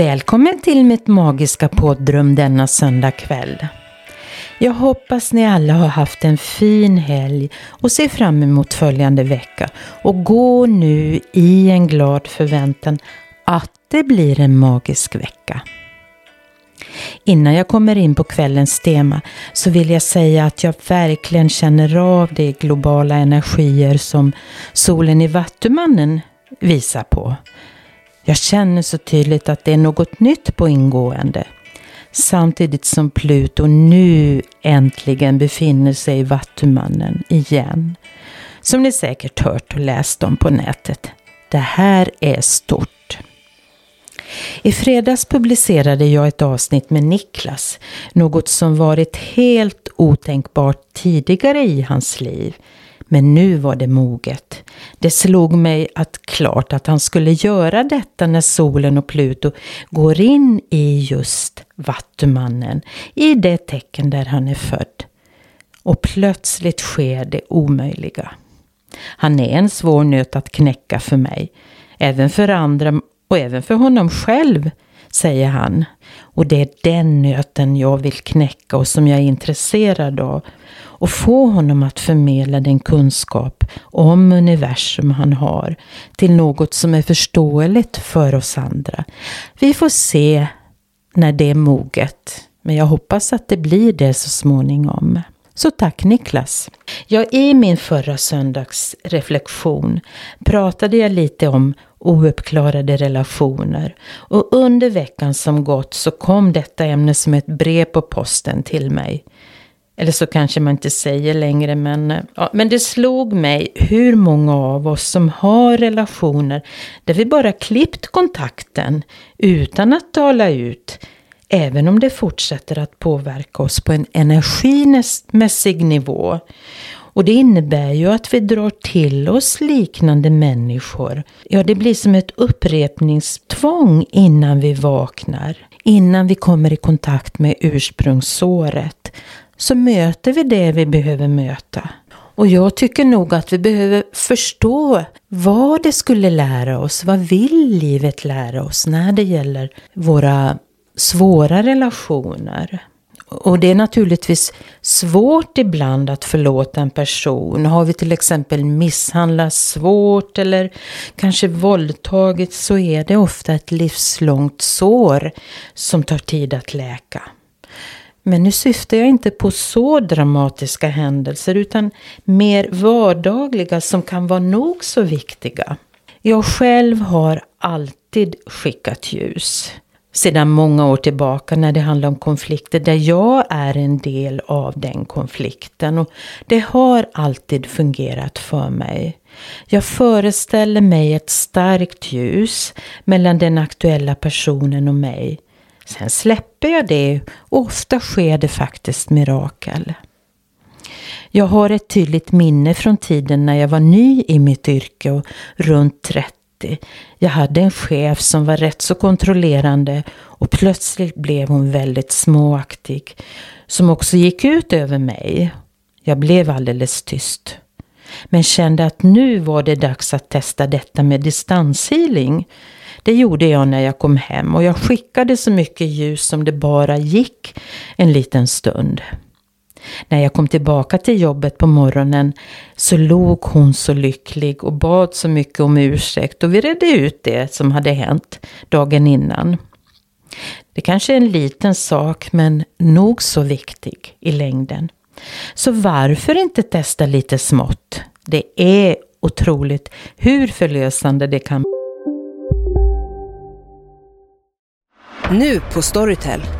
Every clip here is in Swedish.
Välkommen till mitt magiska poddrum denna söndag kväll. Jag hoppas ni alla har haft en fin helg och ser fram emot följande vecka och gå nu i en glad förväntan att det blir en magisk vecka. Innan jag kommer in på kvällens tema så vill jag säga att jag verkligen känner av de globala energier som solen i Vattumannen visar på. Jag känner så tydligt att det är något nytt på ingående. Samtidigt som Pluto nu äntligen befinner sig i Vattumannen igen. Som ni säkert hört och läst om på nätet. Det här är stort. I fredags publicerade jag ett avsnitt med Niklas. Något som varit helt otänkbart tidigare i hans liv. Men nu var det moget. Det slog mig att klart att han skulle göra detta när solen och Pluto går in i just Vattumannen, i det tecken där han är född. Och plötsligt sker det omöjliga. Han är en svår nöt att knäcka för mig, även för andra och även för honom själv, säger han. Och det är den nöten jag vill knäcka och som jag är intresserad av och få honom att förmedla den kunskap om universum han har till något som är förståeligt för oss andra. Vi får se när det är moget, men jag hoppas att det blir det så småningom. Så tack Niklas! Ja, i min förra söndags reflektion pratade jag lite om ouppklarade relationer och under veckan som gått så kom detta ämne som ett brev på posten till mig. Eller så kanske man inte säger längre men, eh, ja, men det slog mig hur många av oss som har relationer där vi bara klippt kontakten utan att tala ut. Även om det fortsätter att påverka oss på en energimässig nivå. Och det innebär ju att vi drar till oss liknande människor. Ja, det blir som ett upprepningstvång innan vi vaknar. Innan vi kommer i kontakt med ursprungssåret så möter vi det vi behöver möta. Och jag tycker nog att vi behöver förstå vad det skulle lära oss. Vad vill livet lära oss när det gäller våra svåra relationer? Och det är naturligtvis svårt ibland att förlåta en person. Har vi till exempel misshandlat svårt eller kanske våldtagit så är det ofta ett livslångt sår som tar tid att läka. Men nu syftar jag inte på så dramatiska händelser utan mer vardagliga som kan vara nog så viktiga. Jag själv har alltid skickat ljus. Sedan många år tillbaka när det handlar om konflikter där jag är en del av den konflikten. Och det har alltid fungerat för mig. Jag föreställer mig ett starkt ljus mellan den aktuella personen och mig. Sen släpper jag det och ofta sker det faktiskt mirakel. Jag har ett tydligt minne från tiden när jag var ny i mitt yrke och runt 30. Jag hade en chef som var rätt så kontrollerande och plötsligt blev hon väldigt småaktig. Som också gick ut över mig. Jag blev alldeles tyst. Men kände att nu var det dags att testa detta med distanshealing. Det gjorde jag när jag kom hem och jag skickade så mycket ljus som det bara gick en liten stund. När jag kom tillbaka till jobbet på morgonen så låg hon så lycklig och bad så mycket om ursäkt och vi redde ut det som hade hänt dagen innan. Det kanske är en liten sak men nog så viktig i längden. Så varför inte testa lite smått? Det är otroligt hur förlösande det kan bli. Nu på Storytel.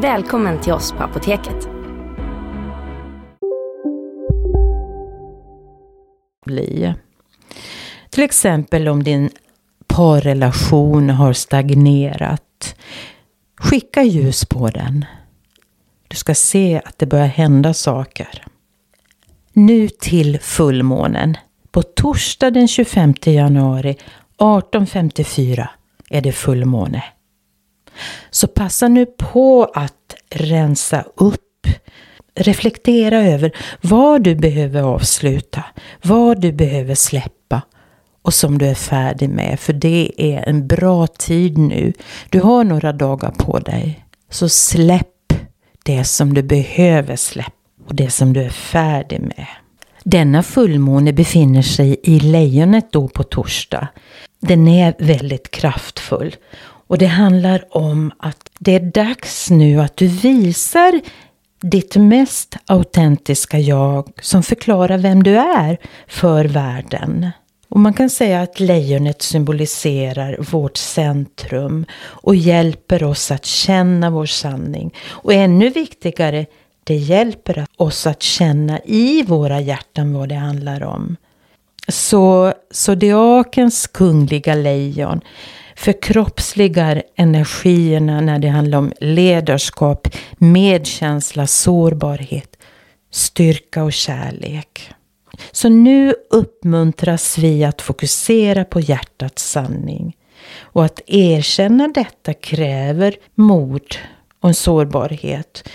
Välkommen till oss på Apoteket. Bli. Till exempel om din parrelation har stagnerat. Skicka ljus på den. Du ska se att det börjar hända saker. Nu till fullmånen. På torsdag den 25 januari 1854 är det fullmåne. Så passa nu på att rensa upp. Reflektera över vad du behöver avsluta, vad du behöver släppa och som du är färdig med. För det är en bra tid nu. Du har några dagar på dig. Så släpp det som du behöver släppa och det som du är färdig med. Denna fullmåne befinner sig i lejonet då på torsdag. Den är väldigt kraftfull och det handlar om att det är dags nu att du visar ditt mest autentiska jag som förklarar vem du är för världen. Och man kan säga att lejonet symboliserar vårt centrum och hjälper oss att känna vår sanning. Och ännu viktigare, det hjälper oss att känna i våra hjärtan vad det handlar om. Så zodiakens kungliga lejon förkroppsligar energierna när det handlar om ledarskap, medkänsla, sårbarhet, styrka och kärlek. Så nu uppmuntras vi att fokusera på hjärtats sanning. Och att erkänna detta kräver mod och en sårbarhet.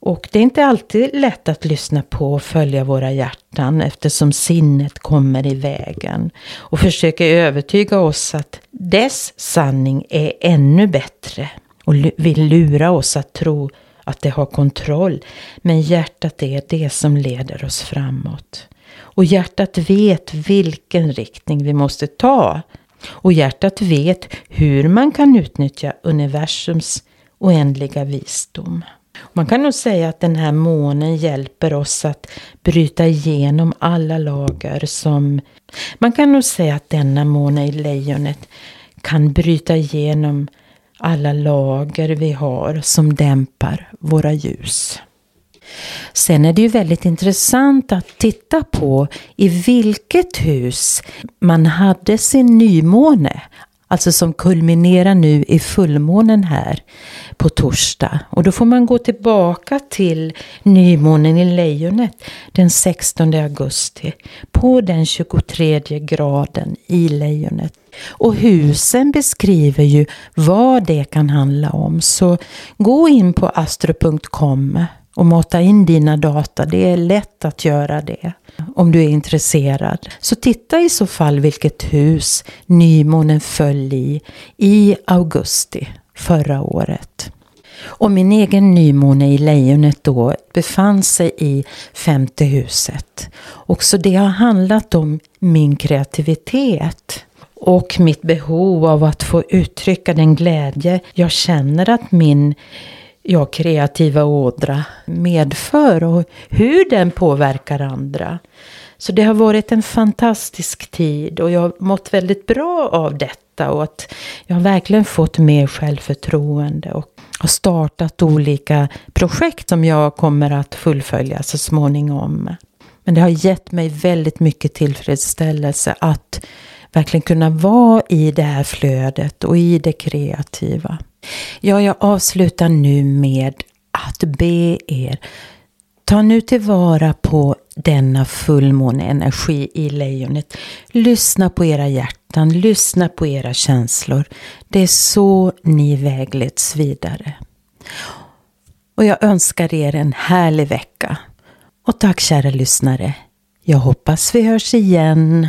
Och det är inte alltid lätt att lyssna på och följa våra hjärtan eftersom sinnet kommer i vägen och försöker övertyga oss att dess sanning är ännu bättre och vill lura oss att tro att det har kontroll. Men hjärtat är det som leder oss framåt. Och hjärtat vet vilken riktning vi måste ta. Och hjärtat vet hur man kan utnyttja universums oändliga visdom. Man kan nog säga att den här månen hjälper oss att bryta igenom alla lager som... Man kan nog säga att denna måne i lejonet kan bryta igenom alla lager vi har som dämpar våra ljus. Sen är det ju väldigt intressant att titta på i vilket hus man hade sin nymåne. Alltså som kulminerar nu i fullmånen här på torsdag. Och då får man gå tillbaka till nymånen i lejonet den 16 augusti. På den 23 graden i lejonet. Och husen beskriver ju vad det kan handla om. Så gå in på astro.com och mata in dina data. Det är lätt att göra det om du är intresserad. Så titta i så fall vilket hus nymånen föll i i augusti förra året. Och min egen nymåne i lejonet då befann sig i femte huset. Och så det har handlat om min kreativitet och mitt behov av att få uttrycka den glädje jag känner att min ja, kreativa ådra medför och hur den påverkar andra. Så det har varit en fantastisk tid och jag har mått väldigt bra av detta och att jag har verkligen fått mer självförtroende och har startat olika projekt som jag kommer att fullfölja så småningom. Men det har gett mig väldigt mycket tillfredsställelse att verkligen kunna vara i det här flödet och i det kreativa. Ja, jag avslutar nu med att be er ta nu tillvara på denna fullmåneenergi i lejonet. Lyssna på era hjärtan, lyssna på era känslor. Det är så ni vägleds vidare. Och jag önskar er en härlig vecka. Och tack kära lyssnare. Jag hoppas vi hörs igen.